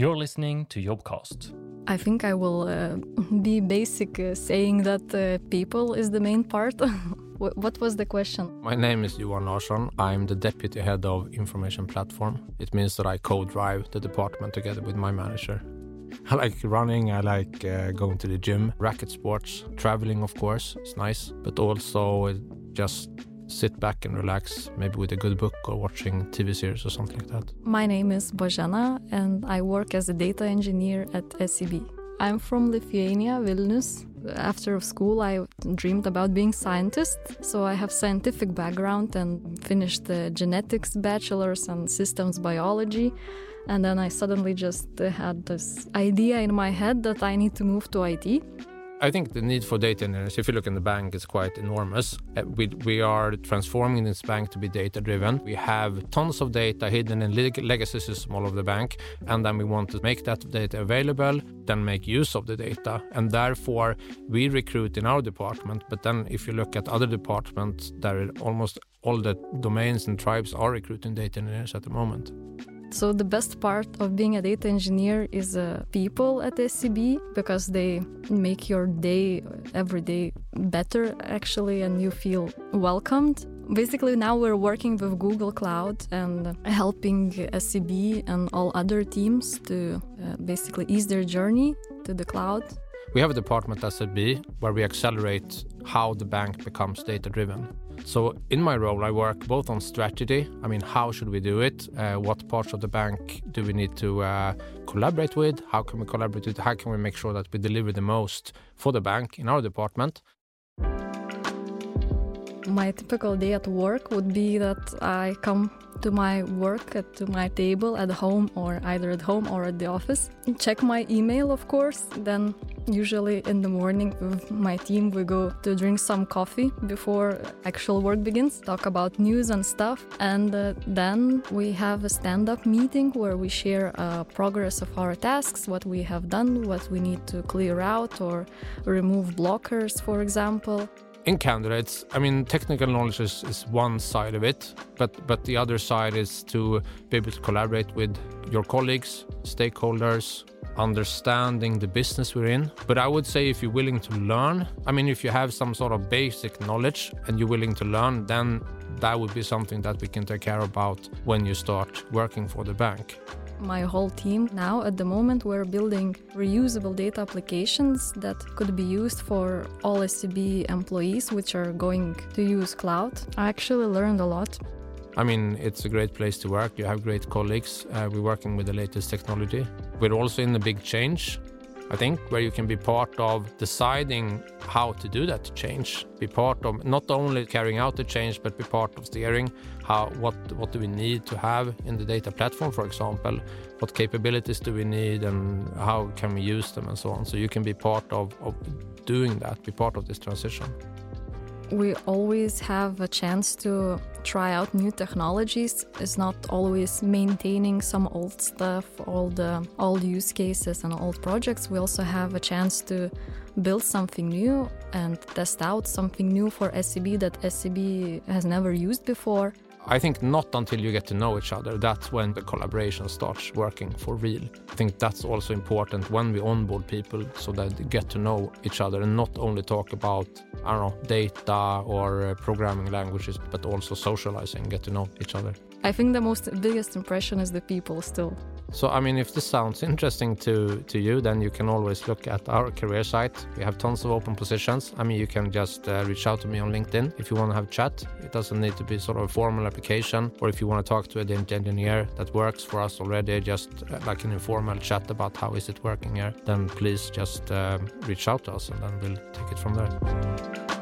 You're listening to Jobcast. I think I will uh, be basic uh, saying that uh, people is the main part. what was the question? My name is Johan Larsson. I'm the deputy head of information platform. It means that I co-drive the department together with my manager. I like running, I like uh, going to the gym, racket sports, traveling of course, it's nice, but also just sit back and relax, maybe with a good book or watching TV series or something like that. My name is Bojana and I work as a data engineer at SEB. I'm from Lithuania, Vilnius. After school, I dreamed about being scientist, so I have scientific background and finished the genetics bachelor's and systems biology. And then I suddenly just had this idea in my head that I need to move to IT. I think the need for data engineers, if you look in the bank, is quite enormous. Uh, we, we are transforming this bank to be data driven. We have tons of data hidden in legacy systems all over the bank, and then we want to make that data available, then make use of the data. And therefore, we recruit in our department. But then, if you look at other departments, there are almost all the domains and tribes are recruiting data engineers at the moment. So the best part of being a data engineer is uh, people at SEB because they make your day every day better actually and you feel welcomed. Basically now we're working with Google Cloud and helping SEB and all other teams to uh, basically ease their journey to the cloud. We have a department at SEB where we accelerate how the bank becomes data driven. So in my role, I work both on strategy. I mean, how should we do it? Uh, what parts of the bank do we need to uh, collaborate with? How can we collaborate with? How can we make sure that we deliver the most for the bank in our department? My typical day at work would be that I come to my work, to my table at home or either at home or at the office. Check my email, of course. Then, usually in the morning with my team, we go to drink some coffee before actual work begins, talk about news and stuff. And uh, then we have a stand up meeting where we share uh, progress of our tasks, what we have done, what we need to clear out or remove blockers, for example in candidates, I mean, technical knowledge is, is one side of it, but but the other side is to be able to collaborate with your colleagues, stakeholders, understanding the business we're in. But I would say if you're willing to learn, I mean, if you have some sort of basic knowledge and you're willing to learn, then that would be something that we can take care about when you start working for the bank my whole team. Now, at the moment, we're building reusable data applications that could be used for all SEB employees which are going to use cloud. I actually learned a lot. I mean, it's a great place to work. You have great colleagues. Uh, we're working with the latest technology. We're also in a big change. I think, where you can be part of deciding how to do that change, be part of not only carrying out the change, but be part of steering how what what do we need to have in the data platform, for example, what capabilities do we need, and how can we use them, and so on. So you can be part of, of doing that, be part of this transition. We always have a chance to try out new technologies. It's not always maintaining some old stuff, all the old use cases and old projects. We also have a chance to build something new and test out something new for SEB that SEB has never used before. I think not until you get to know each other, that's when the collaboration starts working for real. I think that's also important when we onboard people so that they get to know each other and not only talk about, I don't know, data or uh, programming languages, but also socializing, get to know each other. I think the most biggest impression is the people still. So, I mean, if this sounds interesting to, to you, then you can always look at our career site. We have tons of open positions. I mean, you can just uh, reach out to me on LinkedIn if you want to have chat. It doesn't need to be sort of a formal application. Or if you want to talk to a engineer that works for us already, just uh, like an informal chat about how is it working here, then please just uh, reach out to us and then we'll take it from there.